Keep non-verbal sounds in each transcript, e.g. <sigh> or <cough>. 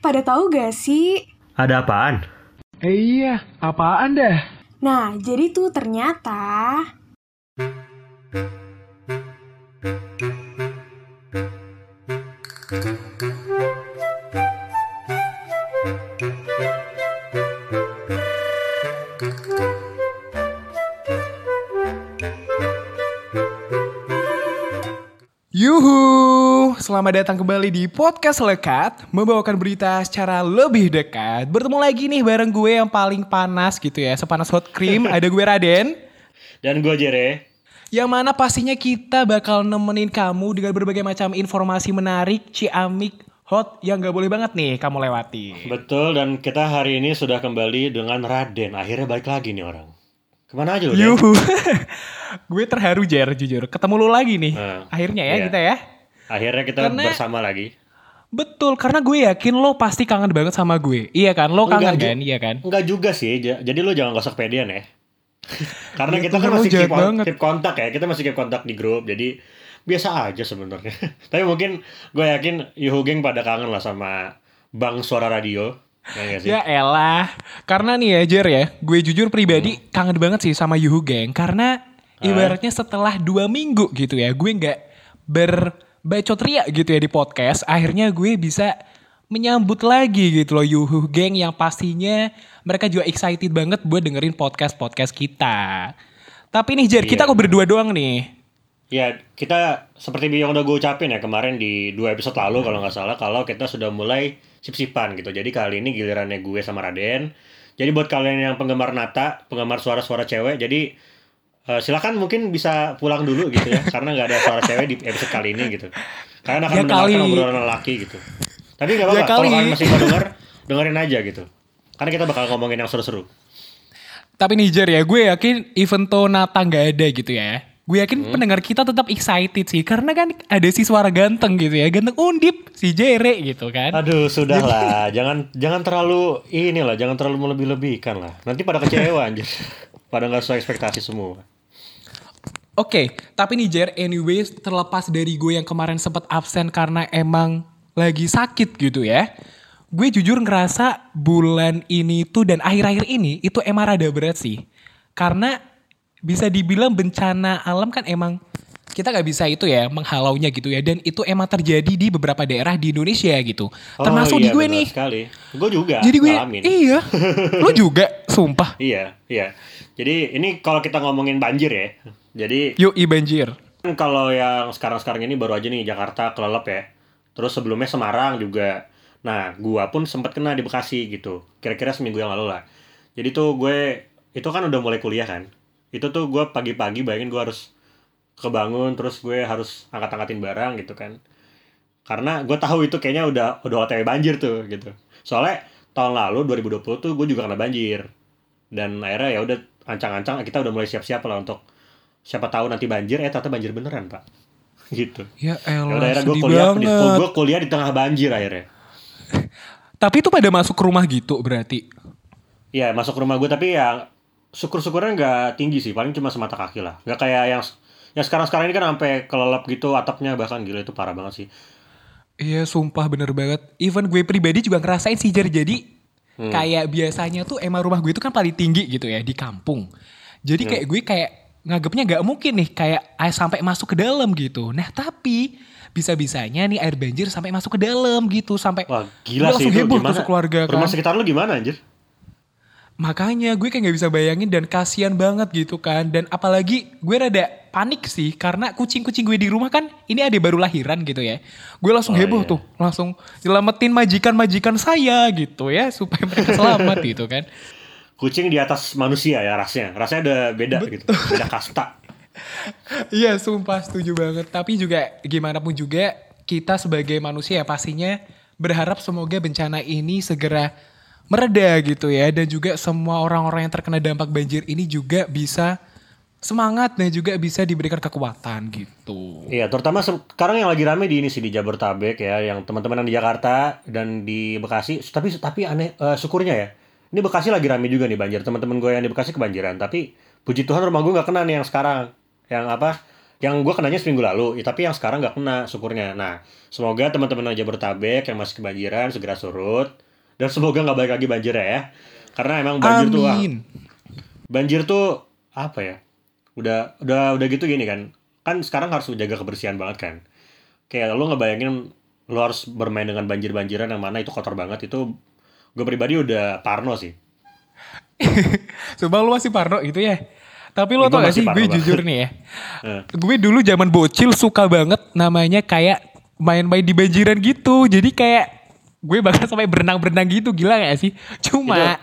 pada tahu gak sih? Ada apaan? Eh iya, apaan dah? Nah, jadi tuh ternyata... selamat datang kembali di podcast Lekat Membawakan berita secara lebih dekat Bertemu lagi nih bareng gue yang paling panas gitu ya Sepanas hot cream, ada gue Raden Dan gue Jere. Yang mana pastinya kita bakal nemenin kamu dengan berbagai macam informasi menarik, ciamik, hot yang gak boleh banget nih kamu lewati Betul, dan kita hari ini sudah kembali dengan Raden. Akhirnya balik lagi nih orang. Ke mana aja lu? Yuhu, <laughs> gue terharu Jer jujur Ketemu lu lagi nih, Nah, akhirnya ya iya. kita ya Akhirnya kita Karena- bersama lagi. Betul, karena gue yakin lo pasti kangen banget sama gue Iya kan, lo kangen Enggak, kan, iya kan Enggak juga sih, ja- jadi lu jangan gosok pedean ya. <laughs> Karena Ya kita kan masih keep, on- keep kontak ya, kita masih keep kontak di grup, jadi biasa aja sebenarnya. <laughs> Tapi mungkin gue yakin Yuhu Geng pada kangen lah sama Bang Suara Radio. Ya? Ya elah, karena nih ya Jer ya, gue jujur pribadi Hmm. kangen banget sih sama Yuhu Gang karena ibaratnya setelah dua minggu gitu ya, gue nggak berbacot ria gitu ya di podcast, akhirnya gue bisa menyambut lagi gitu loh Yuhu Gang yang pastinya mereka juga excited banget buat dengerin podcast-podcast kita. Tapi nih Jer, kita Iya. kok berdua doang nih. Ya, kita seperti yang udah gue ucapin ya kemarin di dua episode lalu kalau nggak salah, kalau kita sudah mulai sip-sipan gitu. Jadi kali ini gilirannya gue sama Raden. Jadi buat kalian yang penggemar Nata, penggemar suara-suara cewek, jadi eh, silakan mungkin bisa pulang dulu gitu ya, <laughs> karena nggak ada suara cewek di episode kali ini gitu. Kalian akan Ya mendengarkan kali. obrolan lelaki gitu. Tapi nggak apa-apa, Ya kalau kali. kalian masih mau denger, dengerin aja gitu. Karena kita bakal ngomongin yang seru-seru. Tapi nih Jer ya, gue yakin even though Nata nggak ada gitu ya. Gue yakin Hmm. pendengar kita tetap excited sih. Karena kan ada si suara ganteng gitu ya. Ganteng undip, si Jere gitu kan. Aduh, sudahlah. <laughs> jangan jangan terlalu ini lah, jangan terlalu melebih-lebihkan lah. Nanti pada kecewa anjir. Pada nggak sesuai ekspektasi semua. Oke, tapi nih Jer, anyways terlepas dari gue yang kemarin sempat absen karena emang lagi sakit gitu ya. Gue jujur ngerasa bulan ini tuh dan akhir-akhir ini itu emang rada berat sih. Karena bisa dibilang bencana alam kan emang kita nggak bisa itu ya menghalaunya gitu ya. Dan itu emang terjadi di beberapa daerah di Indonesia gitu. Termasuk Oh, di iya, gue benar nih. sekali. Gue juga Jadi gue, ngalamin. iya. Lo juga, sumpah. Iya, iya. Jadi ini kalau kita ngomongin banjir ya. Jadi Yuk, i banjir. kan kalau yang sekarang-sekarang ini baru aja nih Jakarta kelelep ya. Terus sebelumnya Semarang juga. Nah, gua pun sempat kena di Bekasi gitu. Kira-kira seminggu yang lalu lah. Jadi tuh gue itu kan udah mulai kuliah kan. Itu tuh gue pagi-pagi bayangin gue harus kebangun terus gue harus angkat-angkatin barang gitu kan. Karena gue tahu itu kayaknya udah udah OTW banjir tuh gitu. Soalnya tahun lalu 2020 tuh gue juga kena banjir. Dan akhirnya ya udah ancang-ancang kita udah mulai siap-siap lah untuk siapa tahu nanti banjir eh ternyata banjir beneran pak <laughs> gitu Ya ya elah, akhirnya gue kuliah di, banget. gue kuliah di tengah banjir akhirnya <laughs> Tapi itu pada masuk ke rumah gitu berarti. Iya masuk ke rumah gue tapi ya syukur-syukurnya nggak tinggi sih paling cuma semata kaki lah nggak kayak yang yang sekarang-sekarang ini kan sampai kelelep gitu atapnya bahkan gila itu parah banget sih Iya sumpah bener banget. Even gue pribadi juga ngerasain sih. Jadi Hmm. kayak biasanya tuh emang rumah gue itu kan paling tinggi gitu ya di kampung. Jadi Hmm. kayak gue kayak nganggepnya nggak mungkin nih kayak air sampai masuk ke dalam gitu. Nah tapi bisa-bisanya nih air banjir sampai masuk ke dalam gitu sampai wah gila sih langsung itu heboh gimana tuh keluarga kan. rumah sekitar lu gimana anjir Makanya gue kayak gak bisa bayangin dan kasihan banget gitu kan. Dan apalagi gue rada panik sih karena kucing-kucing gue di rumah kan ini ada baru lahiran gitu ya. Gue langsung Oh, heboh iya. tuh, langsung nyelamatin majikan-majikan saya gitu ya supaya mereka selamat <laughs> gitu kan. kucing di atas manusia ya rasnya rasanya udah beda gitu beda kasta <laughs> Iya sumpah setuju banget. Tapi juga gimana pun juga kita sebagai manusia ya pastinya berharap semoga bencana ini segera mereda gitu ya. Dan juga semua orang-orang yang terkena dampak banjir ini juga bisa semangat dan juga bisa diberikan kekuatan gitu. Iya, terutama se- sekarang yang lagi rame di ini sih di Jabodetabek ya, yang teman-teman yang di Jakarta dan di Bekasi. Tapi tapi aneh eh, syukurnya ya. Ini Bekasi lagi rame juga nih banjir. Teman-teman gue yang di Bekasi kebanjiran, tapi puji Tuhan rumah gue nggak kena nih yang sekarang. Yang apa? yang gue kenanya seminggu lalu, ya, tapi yang sekarang nggak kena syukurnya. Nah, semoga teman-teman aja bertabek yang masih kebanjiran segera surut dan semoga nggak balik lagi banjir ya. Karena emang banjir tuh wah, Amin. banjir tuh apa ya? Udah udah udah gitu gini kan. Kan sekarang harus jaga kebersihan banget kan. Kayak lu ngebayangin lu harus bermain dengan banjir-banjiran yang mana itu kotor banget itu gue pribadi udah parno sih. <laughs> Coba lu masih parno gitu ya. Tapi lo Ya, tau gak sih, gue banget. jujur nih ya. <laughs> Eh. gue dulu zaman bocil suka banget namanya kayak main-main di banjiran gitu. Jadi kayak gue bahkan sampai berenang-berenang gitu, gila gak sih? Cuma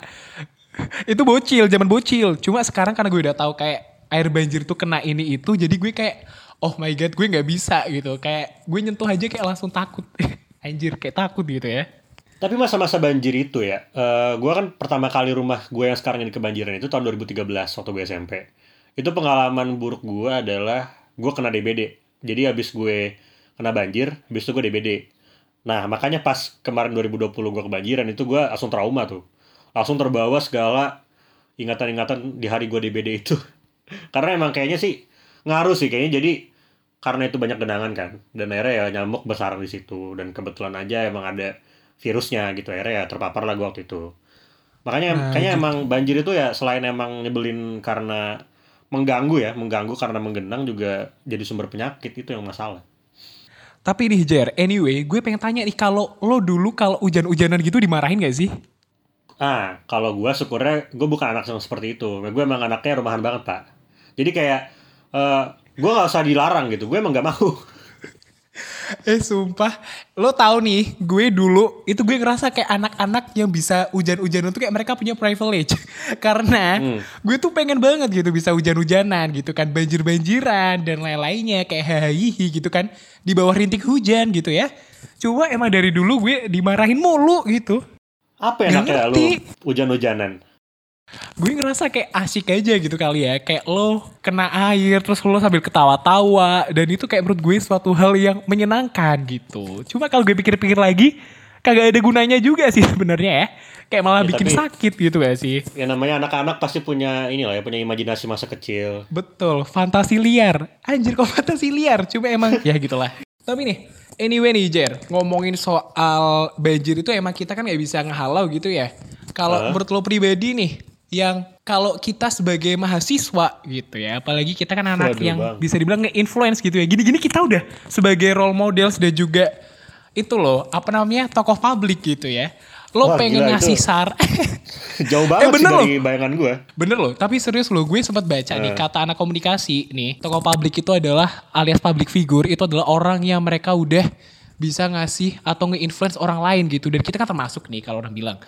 <laughs> itu, bocil, zaman bocil. Cuma sekarang karena gue udah tahu kayak air banjir tuh kena ini itu, jadi gue kayak oh my god, gue nggak bisa gitu. Kayak gue nyentuh aja kayak langsung takut. <laughs> Anjir, kayak takut gitu ya. Tapi masa-masa banjir itu ya, eh gue kan pertama kali rumah gue yang sekarang ini kebanjiran itu tahun 2013 waktu gue SMP. Itu pengalaman buruk gue adalah gue kena DBD. Jadi habis gue kena banjir, habis itu gue DBD. Nah makanya pas kemarin 2020 gue kebanjiran itu gue langsung trauma tuh. Langsung terbawa segala ingatan-ingatan di hari gue DBD itu. <laughs> Karena emang kayaknya sih ngaruh sih kayaknya jadi karena itu banyak genangan kan dan akhirnya ya nyamuk besar di situ dan kebetulan aja emang ada virusnya gitu akhirnya ya terpapar lah gue waktu itu makanya Nah, kayaknya gitu. emang banjir itu ya selain emang nyebelin karena mengganggu ya mengganggu karena menggenang juga jadi sumber penyakit itu yang masalah Tapi nih Jer, anyway, gue pengen tanya nih kalau lo dulu kalau hujan-hujanan gitu dimarahin gak sih? ah kalau gue syukurnya gue bukan anak yang seperti itu. Gue emang anaknya rumahan banget pak. Jadi kayak eh gue nggak usah dilarang gitu. Gue emang nggak mau <laughs> <laughs> Eh sumpah, lo tahu nih, gue dulu itu gue ngerasa kayak anak-anak yang bisa hujan-hujanan tuh kayak mereka punya privilege. <laughs> Karena Hmm. gue tuh pengen banget gitu bisa hujan-hujanan gitu kan, banjir-banjiran dan lain-lainnya kayak hahihi gitu kan di bawah rintik hujan gitu ya. Cuma emang dari dulu gue dimarahin mulu gitu. apa enaknya lu ngerti. hujan-hujanan Gue ngerasa kayak asik aja gitu kali ya. Kayak lo kena air terus lo sambil ketawa-tawa. Dan itu kayak menurut gue suatu hal yang menyenangkan gitu. Cuma kalau gue pikir-pikir lagi, kagak ada gunanya juga sih <laughs> sebenarnya ya. Kayak malah Ya, bikin tapi- sakit gitu gak sih? ya namanya anak-anak pasti punya ini lah ya punya imajinasi masa kecil Betul, fantasi liar. Anjir kok fantasi liar, cuma emang <laughs> ya gitulah. Tapi nih, anyway nih Jer, ngomongin soal banjir itu emang kita kan gak bisa ngehalau gitu ya. Kalau Hah? menurut lo pribadi nih, yang kalau kita sebagai mahasiswa gitu ya, apalagi kita kan anak Waduh, yang Bang. bisa dibilang nge-influence gitu ya. Gini-gini kita udah sebagai role models dan juga itu loh, apa namanya, tokoh publik gitu ya. Lo Wah, pengen gila, ngasih itu. sar <laughs> jauh banget sih bener dari bayangan gue Bener loh, tapi serius loh, gue sempat baca nih Eh. kata anak komunikasi nih, tokoh publik itu adalah alias public figure itu adalah orang yang mereka udah bisa ngasih atau nge-influence orang lain gitu dan kita kan termasuk nih kalau orang bilang.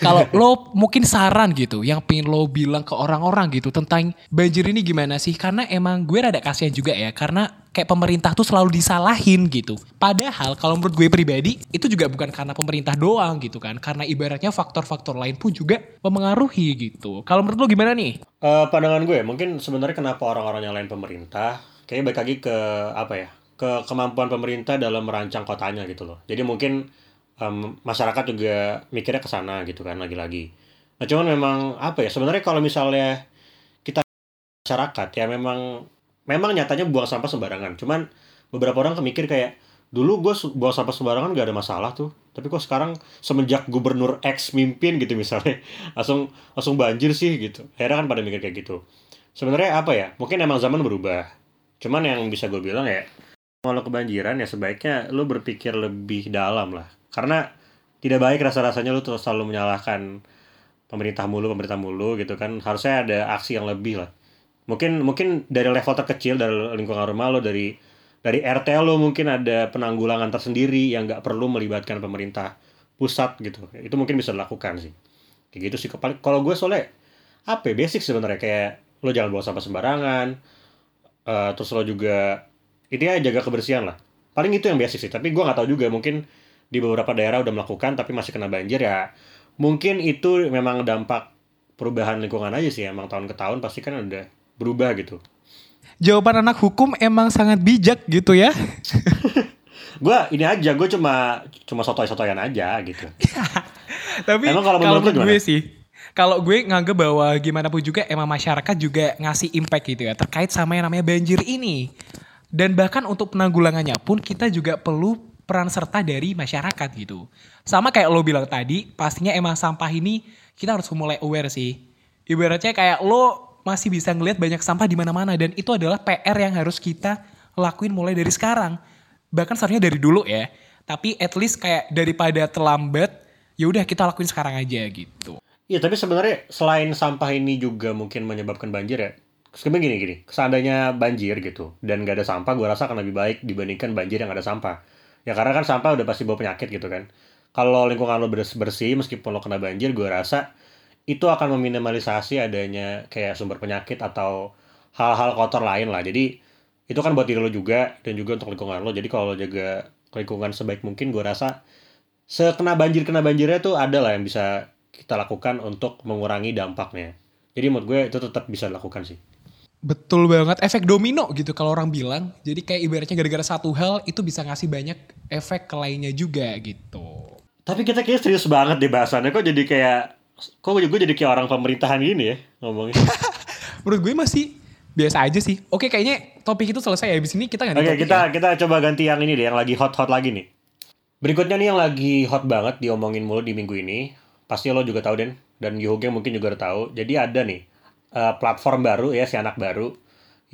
Kalau lo mungkin saran gitu yang pengen lo bilang ke orang-orang gitu tentang banjir ini gimana sih? Karena emang gue rada kasihan juga ya karena kayak pemerintah tuh selalu disalahin gitu. Padahal kalau menurut gue pribadi itu juga bukan karena pemerintah doang gitu kan. Karena ibaratnya faktor-faktor lain pun juga mempengaruhi gitu. Kalau menurut lo gimana nih? Eh, pandangan gue mungkin sebenarnya kenapa orang-orang nyalain pemerintah kayaknya balik lagi ke apa ya ke kemampuan pemerintah dalam merancang kotanya gitu loh jadi mungkin em, masyarakat juga mikirnya ke sana gitu kan lagi-lagi. Nah cuman memang apa ya sebenarnya kalau misalnya kita masyarakat ya memang memang nyatanya buang sampah sembarangan. Cuman beberapa orang kemikir kayak dulu gue buang sampah sembarangan gak ada masalah tuh. Tapi kok sekarang semenjak gubernur X mimpin gitu misalnya <laughs> langsung langsung banjir sih gitu. Akhirnya kan pada mikir kayak gitu. Sebenarnya apa ya mungkin emang zaman berubah. Cuman yang bisa gue bilang ya kalau kebanjiran ya sebaiknya lu berpikir lebih dalam lah karena tidak baik rasa-rasanya lu terus selalu menyalahkan pemerintah mulu pemerintah mulu gitu kan. Harusnya ada aksi yang lebih lah. Mungkin mungkin dari level terkecil dari lingkungan rumah lo dari dari RT lo mungkin ada penanggulangan tersendiri yang nggak perlu melibatkan pemerintah pusat gitu. Itu mungkin bisa dilakukan sih. Kayak gitu sih. Kepal- kalau gue soalnya apa ya, basic sebenarnya. Kayak lo jangan buang sampah sembarangan eh, terus lo juga intinya jaga kebersihan lah. Paling itu yang basic sih. Tapi gue nggak tahu juga. Mungkin di beberapa daerah udah melakukan tapi masih kena banjir ya mungkin itu memang dampak perubahan lingkungan aja sih emang tahun ke tahun pasti kan udah berubah gitu Jawaban anak hukum emang sangat bijak gitu ya. <laughs> gue ini aja gue cuma cuma sotoy-sotoyan aja gitu Tapi Emang kalau menurut menurut gue gimana? sih, kalau gue nganggep bahwa gimana pun juga emang masyarakat juga ngasih impact gitu ya terkait sama yang namanya banjir ini. Dan bahkan untuk penanggulangannya pun kita juga perlu peran serta dari masyarakat gitu. Sama kayak lo bilang tadi, pastinya emang sampah ini kita harus mulai aware sih. Ibaratnya kayak lo masih bisa ngelihat banyak sampah di mana-mana dan itu adalah PR yang harus kita lakuin mulai dari sekarang. Bahkan seharusnya dari dulu ya. Tapi at least kayak daripada terlambat, ya udah kita lakuin sekarang aja gitu. Iya, tapi sebenarnya selain sampah ini juga mungkin menyebabkan banjir ya. Sebenarnya gini gini, seandainya banjir gitu dan gak ada sampah, gue rasa akan lebih baik dibandingkan banjir yang ada sampah. Ya karena kan sampah udah pasti bawa penyakit gitu kan. Kalau lingkungan lo bersih bersih meskipun lo kena banjir, gue rasa itu akan meminimalisasi adanya kayak sumber penyakit atau hal-hal kotor lain lah. Jadi itu kan buat diri lo juga dan juga untuk lingkungan lo. Jadi kalau lo jaga lingkungan sebaik mungkin, gue rasa sekena banjir kena banjirnya tuh ada lah yang bisa kita lakukan untuk mengurangi dampaknya. Jadi menurut gue itu tetap bisa dilakukan sih. Betul banget, efek domino gitu kalau orang bilang. Jadi kayak ibaratnya gara-gara satu hal itu bisa ngasih banyak efek ke lainnya juga gitu. Tapi kita kayak serius banget deh bahasannya. Kok jadi kayak, kok gue jadi kayak orang pemerintahan gini ya ngomongnya. <laughs> Menurut gue masih biasa aja sih. Oke kayaknya topik itu selesai ya. Abis ini kita ganti Oke topik kita ya. kita coba ganti yang ini deh, yang lagi hot-hot lagi nih. Berikutnya nih yang lagi hot banget diomongin mulu di minggu ini. Pasti lo juga tahu Den, dan Yohoge mungkin juga udah tahu. Jadi ada nih eh, platform baru ya, si anak baru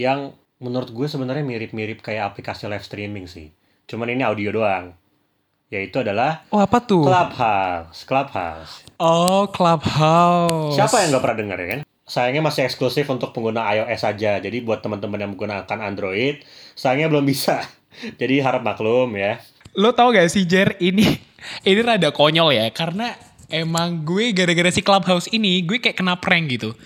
yang menurut gue sebenarnya mirip-mirip kayak aplikasi live streaming sih. Cuman ini audio doang. Yaitu adalah Oh apa tuh? Clubhouse. Clubhouse. Oh Clubhouse. Siapa yang nggak pernah dengar ya kan? Sayangnya masih eksklusif untuk pengguna iOS saja. Jadi buat teman-teman yang menggunakan Android, sayangnya belum bisa. <laughs> Jadi harap maklum ya. Lo tau gak sih Jer ini ini rada konyol ya karena emang gue gara-gara si Clubhouse ini gue kayak kena prank gitu.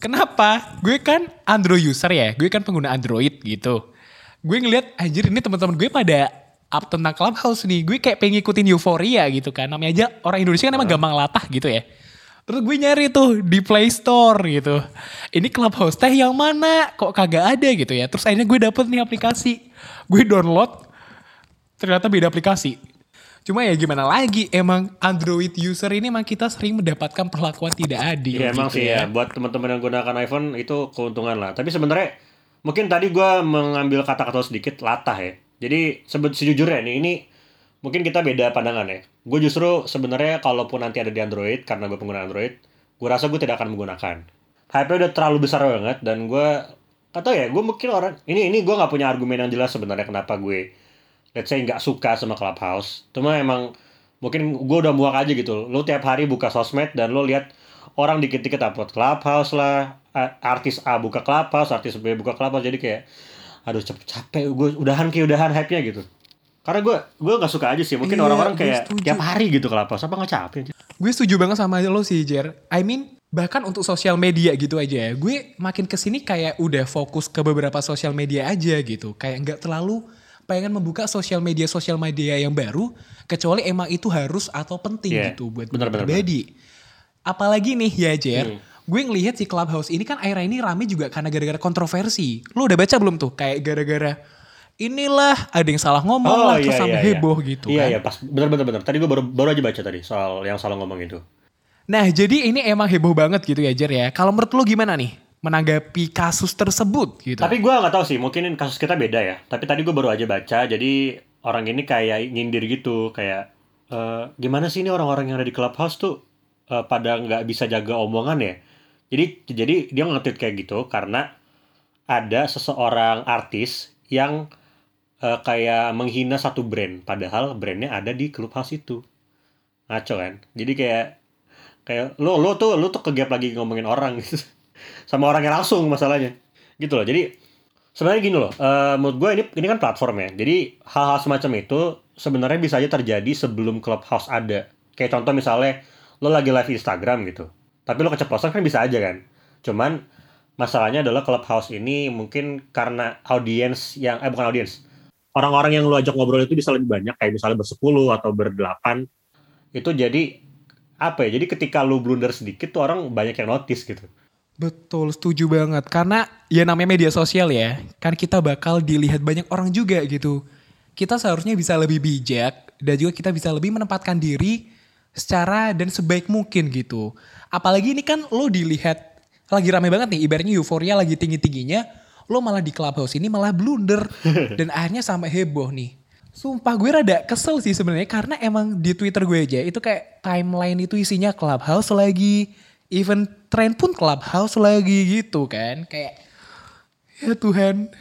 Kenapa? Gue kan Android user ya, gue kan pengguna Android gitu. Gue ngeliat anjir ini teman-teman gue pada up tentang Clubhouse nih. Gue kayak pengen ngikutin euforia gitu kan. Namanya aja orang Indonesia kan emang gampang latah gitu ya. Terus gue nyari tuh di Play Store gitu. Ini Clubhouse teh yang mana? Kok kagak ada gitu ya. Terus akhirnya gue dapet nih aplikasi. Gue download. Ternyata beda aplikasi. Cuma ya gimana lagi, emang Android user ini emang kita sering mendapatkan perlakuan tidak adil. Iya emang gitu sih ya. Buat teman-teman yang gunakan iPhone itu keuntungan lah. Tapi sebenarnya mungkin tadi gue mengambil kata-kata sedikit latah ya. Jadi sejujurnya nih ini mungkin kita beda pandangan ya. Gue justru sebenarnya kalaupun nanti ada di Android karena gue pengguna Android, gue rasa gue tidak akan menggunakan. Hype-nya udah terlalu besar banget dan gue atau ya gue mungkin orang ini ini gue nggak punya argumen yang jelas sebenarnya kenapa gue let's say nggak suka sama Clubhouse. Cuma emang mungkin gue udah muak aja gitu. Lo tiap hari buka sosmed dan lo lihat orang dikit-dikit upload Clubhouse lah, artis A buka Clubhouse, artis B buka Clubhouse jadi kayak aduh capek-capek gue udahan kayak udahan hype-nya gitu. Karena gue gue nggak suka aja sih. Mungkin Iya, orang-orang kayak setuju. tiap hari gitu Clubhouse apa nggak capek? Gue setuju banget sama lo sih Jer. I mean bahkan untuk sosial media gitu aja ya. Gue makin ke sini kayak udah fokus ke beberapa sosial media aja gitu. Kayak nggak terlalu pengen membuka sosial media sosial media yang baru kecuali emang itu harus atau penting Iya, gitu buat bener, pribadi. Apalagi nih ya Jer, Hmm. Gue ngelihat si Clubhouse ini kan akhirnya ini rame juga karena gara-gara kontroversi. Lo udah baca belum tuh? Kayak gara-gara inilah ada yang salah ngomong lah terus sampai heboh gitu Iya kan. iya pas bener bener bener. Tadi gue baru baru aja baca tadi soal yang salah ngomong itu. Nah, jadi ini emang heboh banget gitu ya, Jer ya. Kalau menurut lu gimana nih menanggapi kasus tersebut gitu? Tapi gue nggak tahu sih, mungkin kasus kita beda ya. Tapi tadi gue baru aja baca, jadi orang ini kayak nyindir gitu, kayak "Eh, gimana sih ini orang-orang yang ada di clubhouse tuh eh, pada nggak bisa jaga omongan ya. Jadi jadi dia nge kayak gitu karena ada seseorang artis yang eh, kayak menghina satu brand, padahal brandnya ada di clubhouse itu. Ngaco kan? Jadi kayak kayak lo lo tuh lo tuh kegap lagi ngomongin orang gitu. <laughs> Sama orangnya langsung masalahnya. Gitu loh. Jadi sebenarnya gini loh eh, menurut gue ini ini kan platform ya. Jadi hal-hal semacam itu sebenarnya bisa aja terjadi sebelum clubhouse ada. Kayak contoh misalnya lo lagi live Instagram gitu tapi lo keceplosan kan bisa aja kan cuman masalahnya adalah clubhouse ini mungkin karena audiens yang eh bukan audiens orang-orang yang lo ajak ngobrol itu bisa lebih banyak kayak misalnya bersepuluh atau berdelapan itu jadi apa ya jadi ketika lu blunder sedikit tuh orang banyak yang notice gitu Betul, setuju banget. Karena ya namanya media sosial ya, kan kita bakal dilihat banyak orang juga gitu. Kita seharusnya bisa lebih bijak dan juga kita bisa lebih menempatkan diri secara dan sebaik mungkin gitu. Apalagi ini kan lo dilihat lagi rame banget nih, ibaratnya euforia lagi tinggi-tingginya, lo malah di clubhouse ini malah blunder <laughs> dan akhirnya sampai heboh nih. Sumpah gue rada kesel sih sebenarnya karena emang di Twitter gue aja itu kayak timeline itu isinya clubhouse lagi, even trend pun clubhouse lagi gitu kan. Kayak ya Tuhan.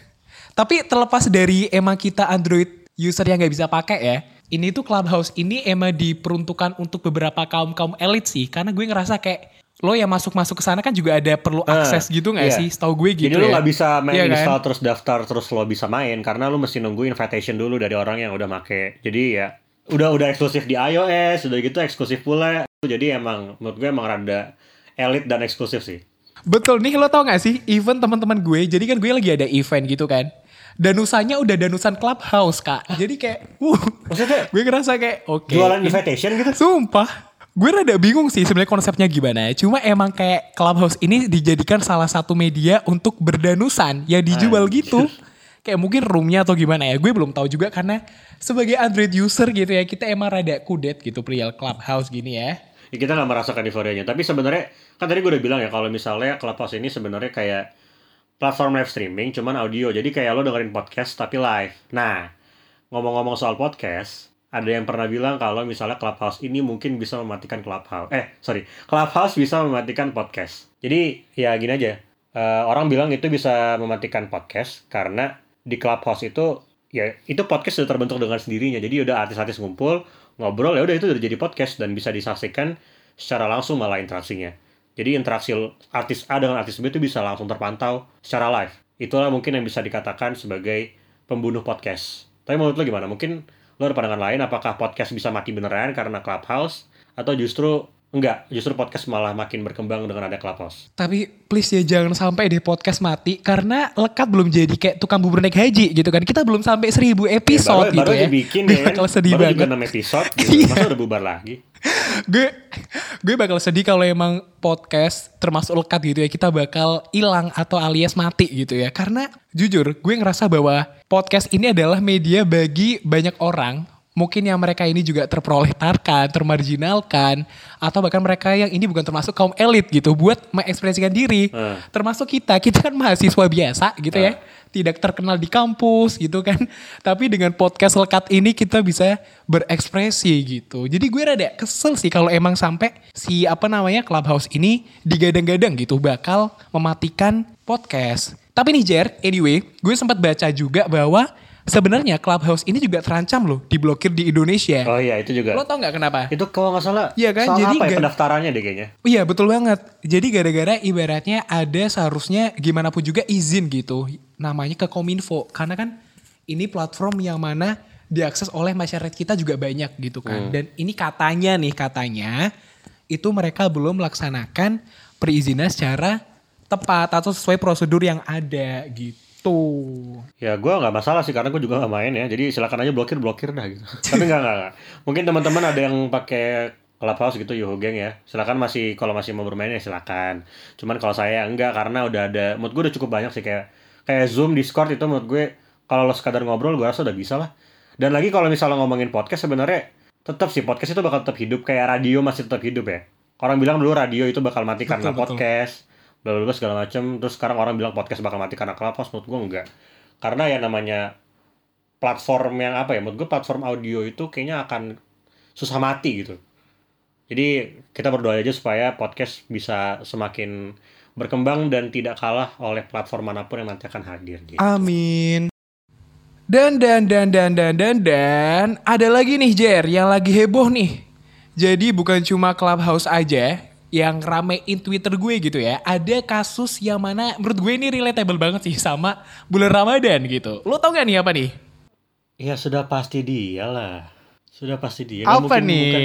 Tapi terlepas dari emang kita Android user yang nggak bisa pakai ya, ini tuh clubhouse ini emang diperuntukkan untuk beberapa kaum kaum elit sih, karena gue ngerasa kayak lo yang masuk-masuk ke sana kan juga ada perlu Ah, akses gitu nggak iya. sih? Setahu gue gitu Jadi ya. nggak bisa main Iya kan? install terus daftar terus lo bisa main karena lu mesti nunggu invitation dulu dari orang yang udah make. Jadi ya udah udah eksklusif di iOS, udah gitu eksklusif pula. Jadi emang menurut gue emang rada elit dan eksklusif sih. Betul nih lo tau gak sih event teman-teman gue. Jadi kan gue lagi ada event gitu kan. Danusanya udah danusan clubhouse kak. Jadi kayak, uh, Maksudnya gue ngerasa kayak oke. jualan ini- invitation gitu? Sumpah. Gue rada bingung sih sebenarnya konsepnya gimana. Cuma emang kayak Clubhouse ini dijadikan salah satu media untuk berdanusan yang dijual Anjir. gitu. Kayak mungkin roomnya atau gimana ya. Gue belum tahu juga karena sebagai Android user gitu ya. Kita emang rada kudet gitu perihal Clubhouse gini ya. Ya, kita nggak merasakan euforianya. Tapi sebenarnya kan tadi gue udah bilang ya kalau misalnya Clubhouse ini sebenarnya kayak platform live streaming cuman audio. Jadi kayak lo dengerin podcast tapi live. Nah, ngomong-ngomong soal podcast, ada yang pernah bilang kalau misalnya Clubhouse ini mungkin bisa mematikan Clubhouse. Eh, sorry. Clubhouse bisa mematikan podcast. Jadi ya gini aja. Eh, orang bilang itu bisa mematikan podcast karena di Clubhouse itu ya itu podcast sudah terbentuk dengan sendirinya. Jadi udah artis-artis ngumpul, ngobrol ya udah itu udah jadi podcast dan bisa disaksikan secara langsung malah interaksinya. Jadi interaksi artis A dengan artis B itu bisa langsung terpantau secara live. Itulah mungkin yang bisa dikatakan sebagai pembunuh podcast. Tapi menurut lo gimana? Mungkin lo ada pandangan lain apakah podcast bisa mati beneran karena Clubhouse atau justru enggak, justru podcast malah makin berkembang dengan ada Clubhouse. Tapi please ya jangan sampai deh podcast mati karena lekat belum jadi kayak tukang bubur naik haji gitu kan. Kita belum sampai seribu episode baru, gitu baru ya. aja bikin Gue ya. bakal sedih baru banget. 6 episode <laughs> gitu. Iya. Masa udah bubar lagi? gue gue bakal sedih kalau emang podcast termasuk lekat gitu ya kita bakal hilang atau alias mati gitu ya karena jujur gue ngerasa bahwa podcast ini adalah media bagi banyak orang mungkin yang mereka ini juga terproletarkan, termarginalkan, atau bahkan mereka yang ini bukan termasuk kaum elit gitu buat mengekspresikan diri. Hmm. Termasuk kita, kita kan mahasiswa biasa gitu ya, tidak terkenal di kampus gitu kan. <laughs> Tapi dengan podcast lekat ini kita bisa berekspresi gitu. Jadi gue rada kesel sih kalau emang sampai si apa namanya Clubhouse ini digadang-gadang gitu bakal mematikan podcast. Tapi nih Jer, anyway, gue sempat baca juga bahwa sebenarnya Clubhouse ini juga terancam loh diblokir di Indonesia. Oh iya itu juga. Lo tau nggak kenapa? Itu kalau nggak salah, Iya kan, soal jadi apa ya pendaftarannya deh kayaknya. Iya betul banget. Jadi gara-gara ibaratnya ada seharusnya gimana pun juga izin gitu. Namanya ke Kominfo. Karena kan ini platform yang mana diakses oleh masyarakat kita juga banyak gitu kan. Dan ini katanya nih katanya itu mereka belum melaksanakan perizinan secara tepat atau sesuai prosedur yang ada gitu. Ya gue nggak masalah sih karena gue juga nggak main ya. Jadi silakan aja blokir blokir dah gitu. <laughs> Tapi nggak nggak. Mungkin teman-teman ada yang pakai Clubhouse gitu Yoho Gang ya. Silakan masih kalau masih mau bermain ya silakan. Cuman kalau saya enggak karena udah ada. Menurut gue udah cukup banyak sih kayak kayak Zoom, Discord itu menurut gue kalau lo sekadar ngobrol gue rasa udah bisa lah. Dan lagi kalau misalnya ngomongin podcast sebenarnya tetap sih podcast itu bakal tetap hidup kayak radio masih tetap hidup ya. Orang bilang dulu radio itu bakal mati karena Betul, betul. podcast, bla bla segala macem. Terus sekarang orang bilang podcast bakal mati karena Clubhouse, menurut gue enggak. Karena ya namanya platform yang apa ya, menurut gue platform audio itu kayaknya akan susah mati gitu. Jadi kita berdoa aja supaya podcast bisa semakin berkembang dan tidak kalah oleh platform mana pun yang nanti akan hadir. Gitu. Amin. Dan dan dan dan dan dan dan ada lagi nih Jer yang lagi heboh nih. Jadi bukan cuma Clubhouse aja yang ramein Twitter gue gitu ya. Ada kasus yang mana menurut gue ini relatable banget sih sama bulan Ramadan gitu. Lo tau gak nih apa nih? Ya sudah pasti dia lah. Sudah pasti dia. Apa mungkin nih? bukan.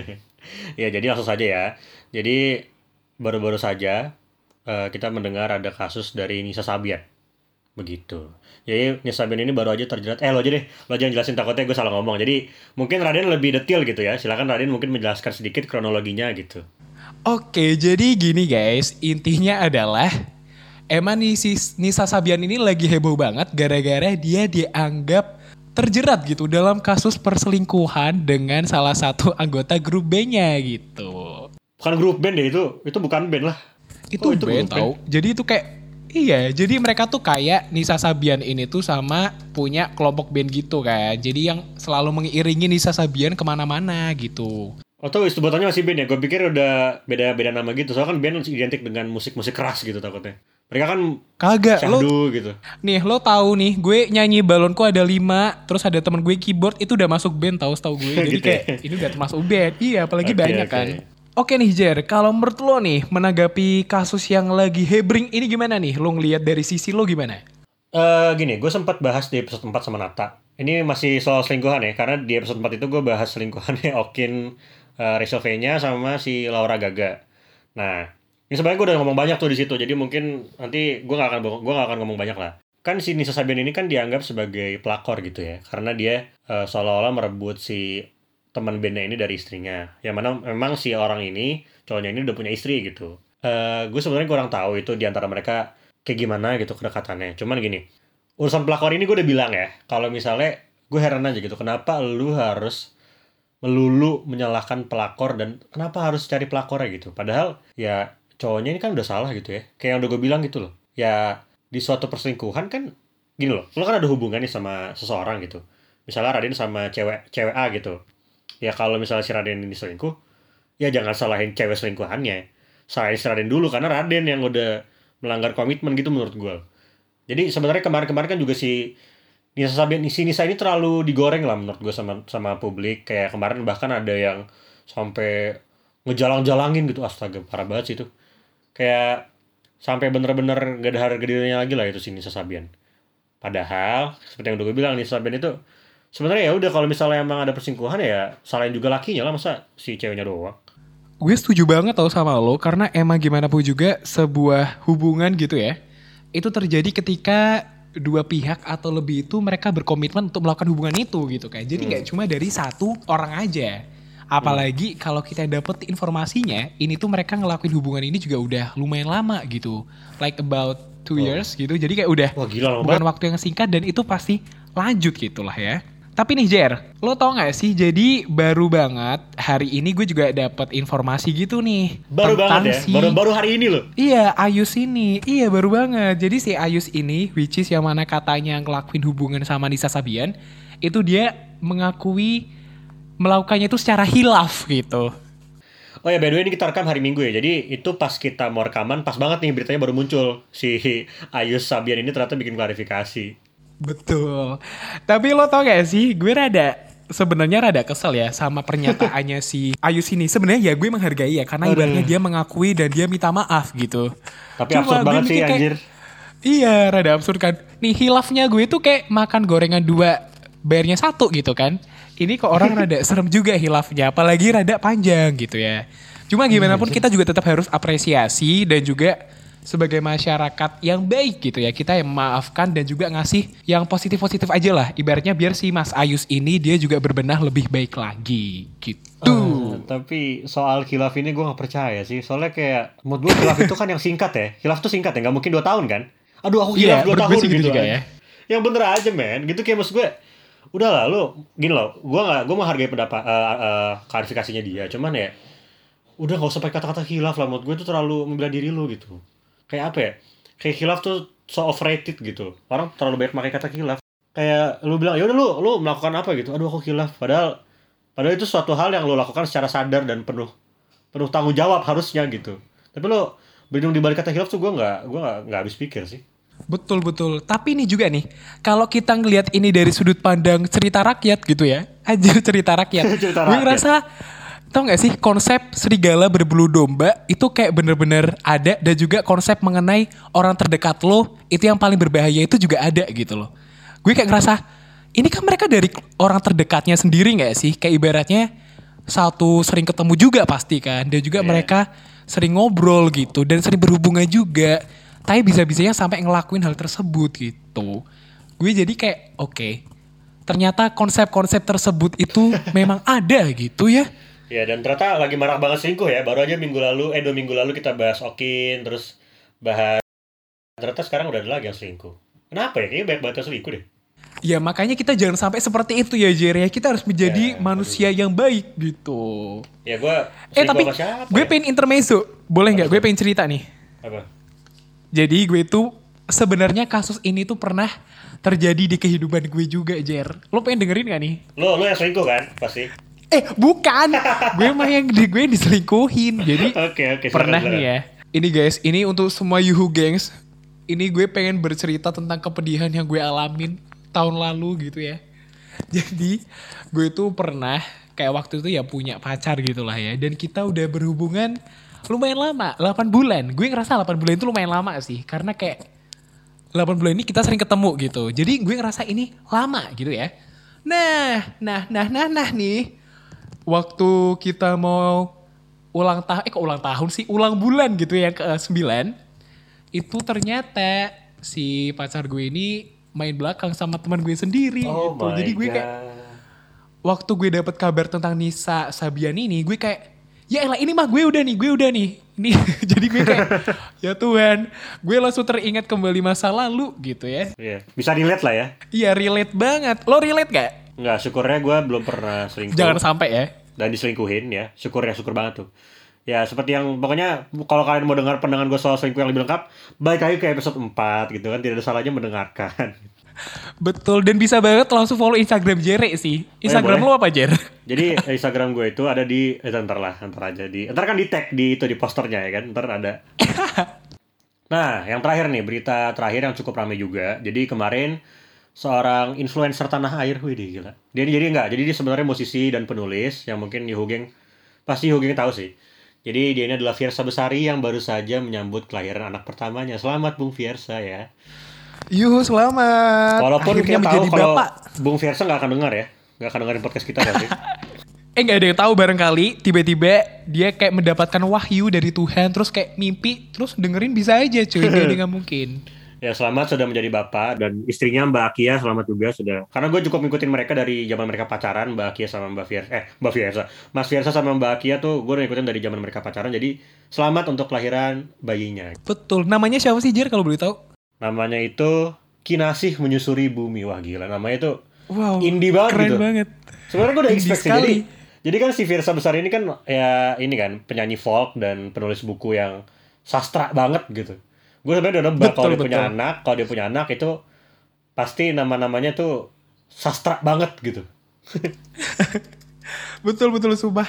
<laughs> ya jadi langsung saja ya. Jadi baru-baru saja eh, kita mendengar ada kasus dari Nisa Sabian. Begitu. Jadi Nisa Sabian ini baru aja terjerat. Eh lo aja deh, lo aja yang jelasin takutnya gue salah ngomong. Jadi mungkin Raden lebih detail gitu ya. Silakan Raden mungkin menjelaskan sedikit kronologinya gitu. Oke, jadi gini guys, intinya adalah emang Nisi, Nisa Sabian ini lagi heboh banget gara-gara dia dianggap terjerat gitu dalam kasus perselingkuhan dengan salah satu <laughs> anggota grup B-nya gitu. Bukan grup band deh itu. Itu bukan band lah. Itu Oh, itu band grup tau. Jadi itu kayak Iya, jadi mereka tuh kayak Nisa Sabian ini tuh sama punya kelompok band gitu kan. Jadi yang selalu mengiringi Nisa Sabian ke mana-mana gitu. Oh tuh sebutannya masih band ya? Gue pikir udah beda-beda nama gitu. Soalnya kan band identik dengan musik-musik keras gitu takutnya. Mereka kan Kagak, lo gitu. nih lo tahu nih, gue nyanyi balonku ada lima, terus ada temen gue keyboard itu udah masuk band tahu setahu gue. <laughs> Jadi Gitu ya? kayak ini udah termasuk band. Iya, apalagi Oke, banyak oke. kan. Oke nih Jer, kalau menurut lo nih menanggapi kasus yang lagi hebring ini gimana nih? Lo ngeliat dari sisi lo gimana? Eh gini, gue sempat bahas di episode 4 sama Nata. Ini masih soal selingkuhan ya, karena di episode 4 itu gue bahas selingkuhannya <laughs> Okin, uh, Rachel V-nya sama si Laura Gaga. Nah, ini sebenarnya gue udah ngomong banyak tuh di situ, jadi mungkin nanti gue gak akan gue gak akan ngomong banyak lah. Kan si Nisa Sabian ini kan dianggap sebagai pelakor gitu ya, karena dia eh, seolah-olah merebut si teman bandnya ini dari istrinya. Yang mana memang si orang ini, cowoknya ini udah punya istri gitu. Eh gue sebenarnya kurang tahu itu di antara mereka kayak gimana gitu kedekatannya. Cuman gini, urusan pelakor ini gue udah bilang ya, kalau misalnya gue heran aja gitu, kenapa lu harus melulu menyalahkan pelakor dan kenapa harus cari pelakornya gitu. Padahal ya cowoknya ini kan udah salah gitu ya. Kayak yang udah gue bilang gitu loh. Ya di suatu perselingkuhan kan gini loh, lu kan ada hubungannya sama seseorang gitu. Misalnya Raden sama cewek cewek A gitu. Ya kalau misalnya si Raden ini selingkuh, ya jangan salahin cewek selingkuhannya. Salahin si Raden dulu karena Raden yang udah melanggar komitmen gitu menurut gue. Jadi sebenarnya kemarin-kemarin kan juga si Nisa Sabian si Nisa ini terlalu digoreng lah menurut gue sama sama publik. Kayak kemarin bahkan ada yang sampai ngejalang-jalangin gitu astaga parah banget sih itu. Kayak sampai bener-bener gak ada harga dirinya lagi lah itu si Nisa Sabian. Padahal seperti yang udah gue bilang Nisa Sabian itu sebenarnya ya udah kalau misalnya emang ada persingkuhan ya salahin juga lakinya lah masa si ceweknya doang. Gue setuju banget tau sama lo karena emang gimana pun juga sebuah hubungan gitu ya. Itu terjadi ketika dua pihak atau lebih itu mereka berkomitmen untuk melakukan hubungan itu gitu kan. Jadi nggak cuma dari satu orang aja. Apalagi kalau kita dapet informasinya, ini tuh mereka ngelakuin hubungan ini juga udah lumayan lama gitu. Like about two years gitu. Jadi kayak udah Wah gila bukan banget. waktu yang singkat dan itu pasti lanjut gitu lah ya. Tapi nih Jer, lo tau gak sih jadi baru banget hari ini gue juga dapat informasi gitu nih. Baru banget ya. si- Baru baru hari ini loh. Iya Ayus ini, iya baru banget. Jadi si Ayus ini, which is yang mana katanya ngelakuin hubungan sama Nisa Sabian, itu dia mengakui melakukannya itu secara hilaf gitu. Oh ya, by the way ini kita rekam hari Minggu ya. Jadi itu pas kita mau rekaman, pas banget nih beritanya baru muncul. Si Ayus Sabian ini ternyata bikin klarifikasi. Betul. Tapi lo tau gak sih, gue rada sebenarnya rada kesel ya sama pernyataannya <laughs> si Ayus ini. Sebenarnya ya gue menghargai ya karena ibaratnya dia mengakui dan dia minta maaf gitu. Tapi Cuma absurd banget sih kayak, anjir. Iya, rada absurd kan. Nih hilafnya gue tuh kayak makan gorengan dua, bayarnya satu gitu kan. Ini kok orang <laughs> rada serem juga hilafnya, apalagi rada panjang gitu ya. Cuma gimana pun kita juga tetap harus apresiasi dan juga sebagai masyarakat yang baik gitu ya. Kita yang memaafkan dan juga ngasih yang positif-positif aja lah. Ibaratnya biar si Mas Ayus ini dia juga berbenah lebih baik lagi gitu. Eh, tapi soal khilaf ini gue gak percaya sih. Soalnya kayak menurut gue khilaf itu kan yang singkat ya. Khilaf tuh singkat ya, gak mungkin 2 tahun kan. Aduh aku Iya, khilaf 2 menurut gue tahun gitu gitu, juga kan. ya. Yang bener aja men. Gitu kayak maksud gue. Udah lah lu gini loh. Gue gak, gue menghargai pendapat eh, eh, klarifikasinya dia. Cuman ya udah gak usah pakai kata-kata khilaf lah. Menurut gue itu terlalu membela diri lu gitu. Kayak apa ya? Kayak khilaf tuh so overrated gitu. Orang terlalu banyak pakai kata khilaf. Kayak lu bilang, ya udah lu lu melakukan apa gitu. Aduh aku khilaf. Padahal Padahal itu suatu hal yang lo lakukan secara sadar dan penuh penuh tanggung jawab harusnya gitu. Tapi lo berlindung di balik kata hilaf tuh gue nggak gue nggak nggak habis pikir sih. Betul betul. Tapi ini juga nih, kalau kita ngelihat ini dari sudut pandang cerita rakyat gitu ya, <laughs> aja cerita rakyat. Cerita Gue rakyat. ngerasa, tau gak sih konsep serigala berbulu domba itu kayak bener-bener ada dan juga konsep mengenai orang terdekat lo itu yang paling berbahaya itu juga ada gitu loh. Gue kayak ngerasa, ini kan mereka dari orang terdekatnya sendiri gak sih? Kayak ibaratnya satu sering ketemu juga pasti kan, dan juga Iya. mereka sering ngobrol gitu dan sering berhubungan juga tapi bisa-bisanya sampai ngelakuin hal tersebut gitu gue jadi kayak oke ternyata konsep-konsep tersebut itu <laughs> memang ada gitu ya Ya dan ternyata lagi marak banget selingkuh ya. Baru aja minggu lalu eh dua minggu lalu kita bahas Okin terus bahas ternyata sekarang udah ada lagi yang selingkuh. Kenapa ya? Kayaknya banyak banget yang selingkuh deh. ya makanya kita jangan sampai seperti itu ya Jer ya kita harus menjadi Ya, manusia yang baik gitu Ya gue eh tapi gue ya? pengen intermezzo boleh nggak gue pengen cerita nih apa? jadi gue tuh sebenarnya kasus ini tuh pernah terjadi di kehidupan gue juga, Jer. Lo pengen dengerin gak nih? Lo lo yang selingkuh kan pasti. Eh, bukan. gue mah yang di gue diselingkuhin. Jadi oke. silakan, pernah nih ya. Ini guys, ini untuk semua Yuhu gengs. Ini gue pengen bercerita tentang kepedihan yang gue alamin tahun lalu gitu ya. <laughs> Jadi gue tuh pernah kayak waktu itu ya punya pacar gitu lah ya. Dan kita udah berhubungan lumayan lama, 8 bulan. Gue ngerasa 8 bulan itu lumayan lama sih. Karena kayak 8 bulan ini kita sering ketemu gitu. Jadi gue ngerasa ini lama gitu ya. Nah, nah, nah, nah, nah nih. Waktu kita mau ulang tahun, eh kok ulang tahun sih? Ulang bulan gitu ya ke 9. Itu ternyata si pacar gue ini main belakang sama teman gue sendiri Oh gitu. Jadi gue kayak waktu gue dapet kabar tentang Nisa Sabian ini, gue kayak ya elah ini mah gue udah nih, gue udah nih. <laughs> Ini jadi gue kayak ya Tuhan, gue langsung teringat kembali masa lalu gitu ya. Iya. Bisa dilihat lah ya. Iya relate banget. Lo relate gak? Enggak, syukurnya gue belum pernah selingkuh. Jangan sampai ya. dan diselingkuhin ya syukur ya syukur banget tuh ya seperti yang pokoknya kalau kalian mau dengar pandangan gue soal selingkuh yang lebih lengkap baik lagi ke episode 4 gitu kan tidak ada salahnya mendengarkan <laughs> Betul dan bisa banget langsung follow Instagram Jere sih. Instagram boleh. lo apa Jer? <laughs> jadi Instagram gue itu ada di eh, ntar lah ntar aja di ntar kan di tag di itu di posternya ya kan ntar ada <laughs> nah yang terakhir nih berita terakhir yang cukup ramai juga jadi kemarin seorang influencer tanah air. Wih dia gila. Dia ini jadi enggak jadi dia sebenarnya musisi dan penulis yang mungkin Yuhugeng pasti Yuhugeng tahu sih. Jadi dia ini adalah Fiersa Besari yang baru saja menyambut kelahiran anak pertamanya. Selamat Bung Fiersa ya. Yuhu selamat. walaupun Akhirnya kita tahu kalau bapak. Bung Fiersa nggak akan dengar ya. Nggak akan dengerin podcast kita berarti <laughs> Eh nggak ada yang tahu barangkali tiba-tiba dia kayak mendapatkan wahyu dari Tuhan terus kayak mimpi terus dengerin bisa aja cuy. Dia <laughs> nggak mungkin. Ya selamat sudah menjadi bapak dan istrinya Mbak Akia selamat juga sudah. Karena gue cukup ngikutin mereka dari zaman mereka pacaran Mbak Akia sama Mbak Fiersa. Eh Mbak Fiersa, Mas Fiersa sama Mbak Akia tuh gue ngikutin dari zaman mereka pacaran. Jadi selamat untuk kelahiran bayinya. Betul. Namanya siapa sih Jer kalau boleh tahu? Namanya itu Kinasih menyusuri bumi. Wah gila namanya itu Wow. indie banget keren gitu. banget. Sebenarnya gue udah expect sih. sekali. Jadi, jadi kan si Fiersa besar ini kan ya ini kan penyanyi folk dan penulis buku yang sastra banget gitu. Gue sebenarnya udah nebak kalau dia punya betul. anak, kalau dia punya anak itu pasti nama-namanya tuh sastra banget gitu. <laughs> Betul betul sumpah.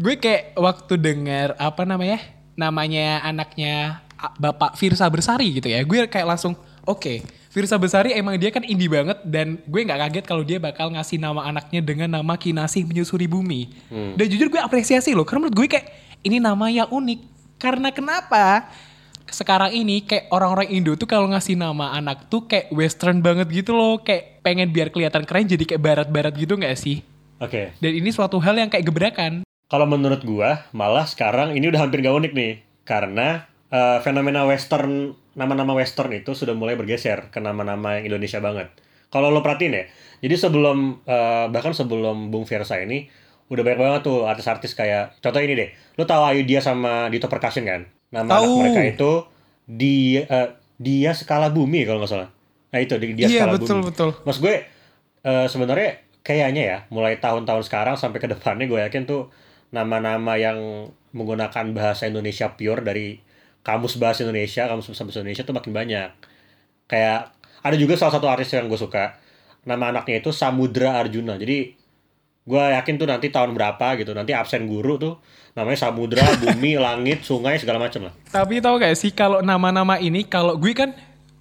Gue kayak waktu dengar apa namanya? Namanya anaknya Bapak Firsa Bersari gitu ya. Gue kayak langsung oke, Firsa Bersari emang dia kan indie banget dan gue nggak kaget kalau dia bakal ngasih nama anaknya dengan nama Kinasih Menyusuri Bumi. Dan jujur gue apresiasi loh karena menurut gue kayak ini namanya unik. Karena kenapa? Sekarang ini kayak orang-orang Indo tuh kalau ngasih nama anak tuh kayak western banget gitu loh. Kayak pengen biar kelihatan keren jadi kayak barat-barat gitu nggak sih? Oke. Dan ini suatu hal yang kayak gebrakan. Kalau menurut gua malah sekarang ini udah hampir gak unik nih karena eh, fenomena western nama-nama western itu sudah mulai bergeser ke nama-nama yang Indonesia banget. Kalau lo perhatiin ya, jadi sebelum eh, bahkan sebelum Bung Fiersa ini udah banyak banget tuh artis-artis kayak contoh ini deh, lo tahu Ayu dia sama Dito Percussion kan? Nama anak Tahu. mereka itu dia eh, dia skala bumi kalau nggak salah. Nah itu di- dia Iya, skala betul, bumi. betul. Mas gue eh, sebenarnya kayaknya ya mulai tahun-tahun sekarang sampai ke depannya gue yakin tuh nama-nama yang menggunakan bahasa Indonesia pure dari kamus bahasa Indonesia, kamus bahasa Indonesia tuh makin banyak. Kayak ada juga salah satu artis yang gue suka. Nama anaknya itu Samudra Arjuna. Jadi gue yakin tuh nanti tahun berapa gitu nanti absen guru tuh namanya Samudra, <laughs> Bumi, Langit, Sungai segala macam lah. Tapi tau gak sih kalau nama-nama ini kalau gue kan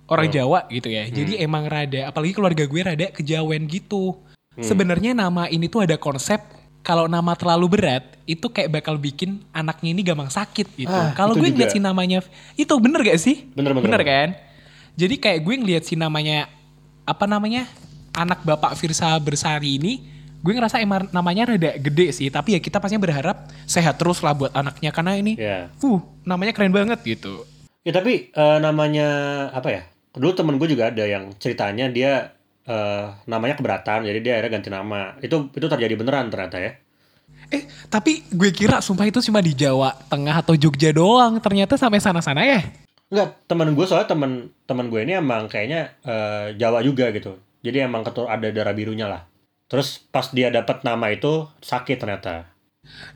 orang Hmm. Jawa gitu ya. Jadi emang rada apalagi keluarga gue rada kejawen gitu. Hmm. Sebenarnya nama ini tuh ada konsep kalau nama terlalu berat itu kayak bakal bikin anaknya ini gampang sakit gitu. Ah, kalau gue juga. ngeliat si namanya itu bener gak sih? Bener, bener, bener bener. kan? Jadi kayak gue ngeliat si namanya apa namanya anak bapak Firsa Bersari ini gue ngerasa emang namanya rada gede sih tapi ya kita pastinya berharap sehat terus lah buat anaknya karena ini Ya. uh namanya keren banget gitu Ya tapi eh, namanya apa ya? Dulu temen gue juga ada yang ceritanya dia eh, namanya keberatan, jadi dia akhirnya ganti nama. Itu itu terjadi beneran ternyata ya. Eh, tapi gue kira sumpah itu cuma di Jawa Tengah atau Jogja doang. Ternyata sampai sana-sana ya. Enggak, temen gue soalnya temen temen gue ini emang kayaknya eh, Jawa juga gitu. Jadi emang ketur ada darah birunya lah. Terus pas dia dapat nama itu sakit ternyata.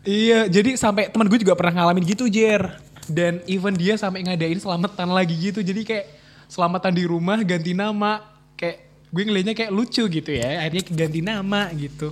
Iya, jadi sampai teman gue juga pernah ngalamin gitu, Jer. Dan even dia sampai ngadain selamatan lagi gitu. Jadi kayak selamatan di rumah ganti nama kayak gue ngelihatnya kayak lucu gitu ya akhirnya ganti nama gitu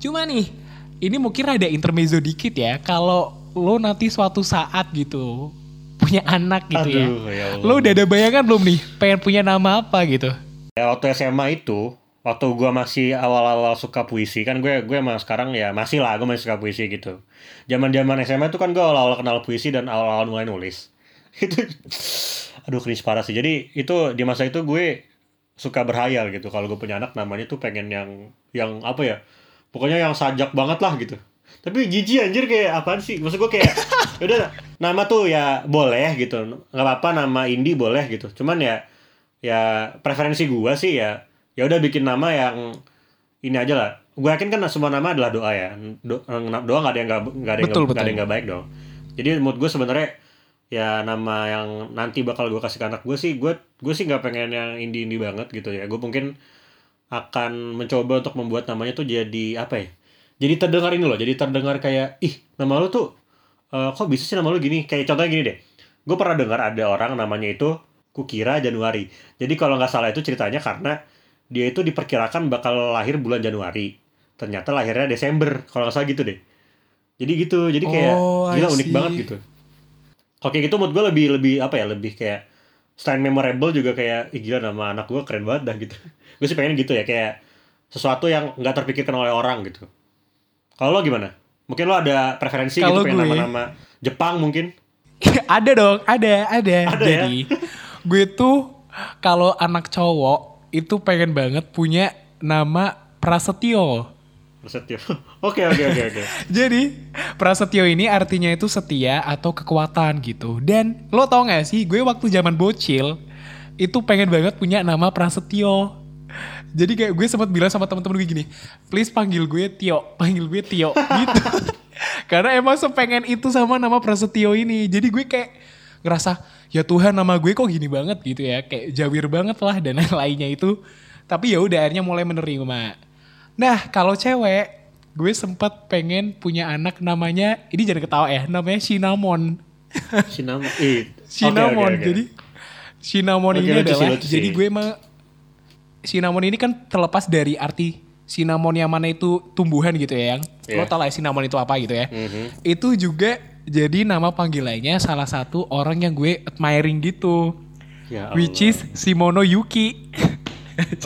cuma nih ini mungkin ada intermezzo dikit ya kalau lo nanti suatu saat gitu punya anak gitu ya Aduh, ya Allah. lo udah ada bayangan belum nih pengen punya nama apa gitu Ya waktu SMA itu, waktu gua masih awal-awal suka puisi kan gue gue emang sekarang ya masih lah gue masih suka puisi gitu. Zaman-zaman SMA itu kan gue awal-awal kenal puisi dan awal-awal mulai nulis. <laughs> Itu aduh cringe parah sih. Jadi itu di masa itu gue suka berhayal gitu kalau gue punya anak namanya tuh pengen yang yang apa ya? Pokoknya yang sajak banget lah gitu. Tapi jijik anjir kayak apaan sih? Maksud gue kayak <laughs> udah nama tuh ya boleh gitu. nggak apa-apa nama indie boleh gitu. Cuman ya ya preferensi gua sih ya ya udah bikin nama yang ini aja lah. Gue yakin kan semua nama adalah doa ya. Do- doa nggak ada yang nggak ada yang Betul, nggak ada betul. yang nggak baik dong. Jadi menurut gue sebenarnya ya nama yang nanti bakal gue kasih ke anak gue sih gue gue sih nggak pengen yang indie indie banget gitu ya. Gue mungkin akan mencoba untuk membuat namanya tuh jadi apa ya jadi terdengar ini loh jadi terdengar kayak ih nama lu tuh eh, kok bisa sih nama lu gini? Kayak contohnya gini deh. Gue pernah dengar ada orang namanya itu kukira Januari. Jadi kalau nggak salah itu ceritanya karena dia itu diperkirakan bakal lahir bulan Januari. Ternyata lahirnya Desember kalau nggak salah gitu deh. Jadi gitu jadi kayak Oh, gila unik banget gitu. Oke gitu menurut gue lebih lebih apa ya lebih kayak selain memorable juga kayak Ih, gila nama anak gue keren banget dah gitu. <laughs> Gue sih pengen gitu ya kayak sesuatu yang nggak terpikirkan oleh orang gitu. Kalau lo gimana? Mungkin lo ada preferensi Kalau gitu pengen nama-nama Jepang mungkin? <laughs> Ada dong, ada, ada. Ada ya? Jadi gue tuh kalau anak cowok itu pengen banget punya nama Prasetyo. Prasetyo <laughs> oke oke oke oke <laughs> Jadi Prasetyo ini artinya itu setia atau kekuatan gitu. Dan lo tau gak sih, gue waktu zaman bocil itu pengen banget punya nama Prasetyo. Jadi kayak gue sempat bilang sama temen-temen gue gini, please panggil gue Tio, panggil gue Tio <laughs> gitu. Karena emang sepengen itu sama nama Prasetyo ini. Jadi gue kayak ngerasa, ya Tuhan nama gue kok gini banget gitu ya. Kayak jawir banget lah dan <laughs> lainnya itu. Tapi ya udah akhirnya mulai menerima. Nah kalau cewek, gue sempat pengen punya anak namanya, ini jangan ketawa ya, namanya Cinnamon. <laughs> Cinnamon eh, <laughs> Cinnamon. oke, oke. Jadi cinnamon Oke, ini lucu adalah lucu jadi gue emang cinnamon ini kan terlepas dari arti cinnamon yang mana itu tumbuhan gitu ya yang lo Iya. tau lah ya cinnamon itu apa gitu ya. Mhm. Itu juga jadi nama panggilannya salah satu orang yang gue admiring gitu. Ya Which Allah. is Shimono Yuki.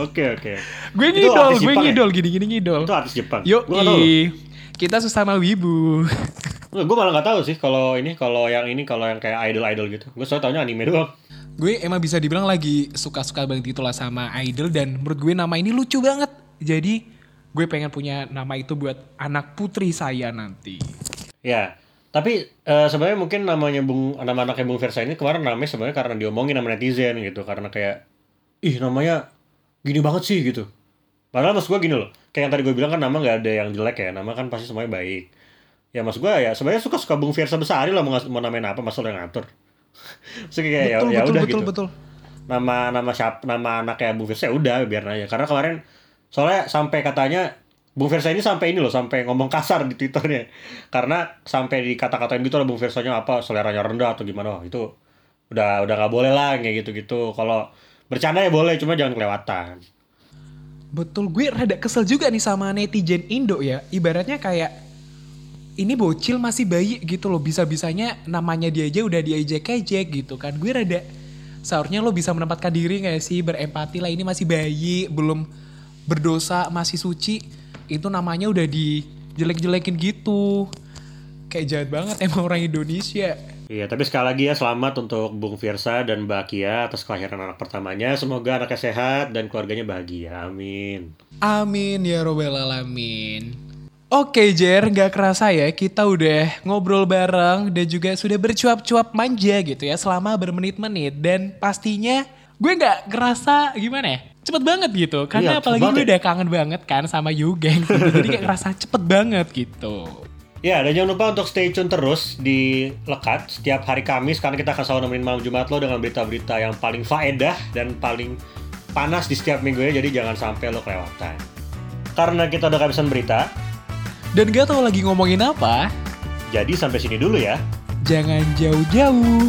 oke oke gue ngidol, gue ya? ngidol gini-gini ngidol. itu artis Jepang Yo, loh. kita sesama wibu. gue malah nggak tahu sih kalau ini kalau yang ini kalau yang kayak idol idol gitu gue soalnya taunya anime doang gue emang bisa dibilang lagi suka-suka banget gitu lah sama idol dan menurut gue nama ini lucu banget. Jadi gue pengen punya nama itu buat anak putri saya nanti. Ya, tapi eh, sebenarnya mungkin namanya Bung nama anaknya Bung Versa ini kemarin namanya sebenarnya karena diomongin sama netizen gitu karena kayak ih namanya gini banget sih gitu. Padahal maksud gue gini loh, kayak yang tadi gue bilang kan nama nggak ada yang jelek ya, nama kan pasti semuanya baik. Ya maksud gue ya sebenarnya suka-suka Bung Versa besari lah mau, mau namain apa masalah yang ngatur. <laughs> Terus kayak ya, betul, ya betul, udah betul, gitu. betul. Nama nama siapa nama anaknya Bung Versa ya udah biar aja. Karena kemarin soalnya sampai katanya Bung Versa ini sampai ini loh sampai ngomong kasar di twitternya karena sampai dikata-katain gitu lah Bung Versanya apa seleranya rendah atau gimana Wah, itu udah udah nggak boleh lah kayak gitu-gitu kalau bercanda ya boleh cuma jangan kelewatan Betul, gue rada kesel juga nih sama netizen Indo ya. Ibaratnya kayak ini bocil masih bayi gitu loh. Bisa-bisanya namanya dia aja udah diejek-ejek gitu kan. Gue rada seharusnya lo bisa menempatkan diri gak sih berempati lah ini masih bayi, belum berdosa, masih suci. Itu namanya udah dijelek-jelekin gitu. Kayak jahat banget <laughs> emang orang Indonesia. Iya, tapi sekali lagi ya selamat untuk Bung Firsa dan Mbak Kia atas kelahiran anak pertamanya. Semoga anaknya sehat dan keluarganya bahagia. Amin. Amin ya robbal alamin. Oke Jer, nggak kerasa ya kita udah ngobrol bareng dan juga sudah bercuap-cuap manja gitu ya selama bermenit-menit dan pastinya gue nggak kerasa gimana ya cepet banget gitu karena Iya, apalagi gue banget ya. udah kangen banget kan sama you gang gitu. jadi kayak kerasa cepet banget gitu. Ya, dan jangan lupa untuk stay tune terus di Lekat setiap hari Kamis karena kita akan selalu nemenin malam Jumat lo dengan berita-berita yang paling faedah dan paling panas di setiap minggunya jadi jangan sampai lo kelewatan. Karena kita udah kehabisan berita, Dan gak tahu lagi ngomongin apa, jadi sampai sini dulu ya. jangan jauh-jauh.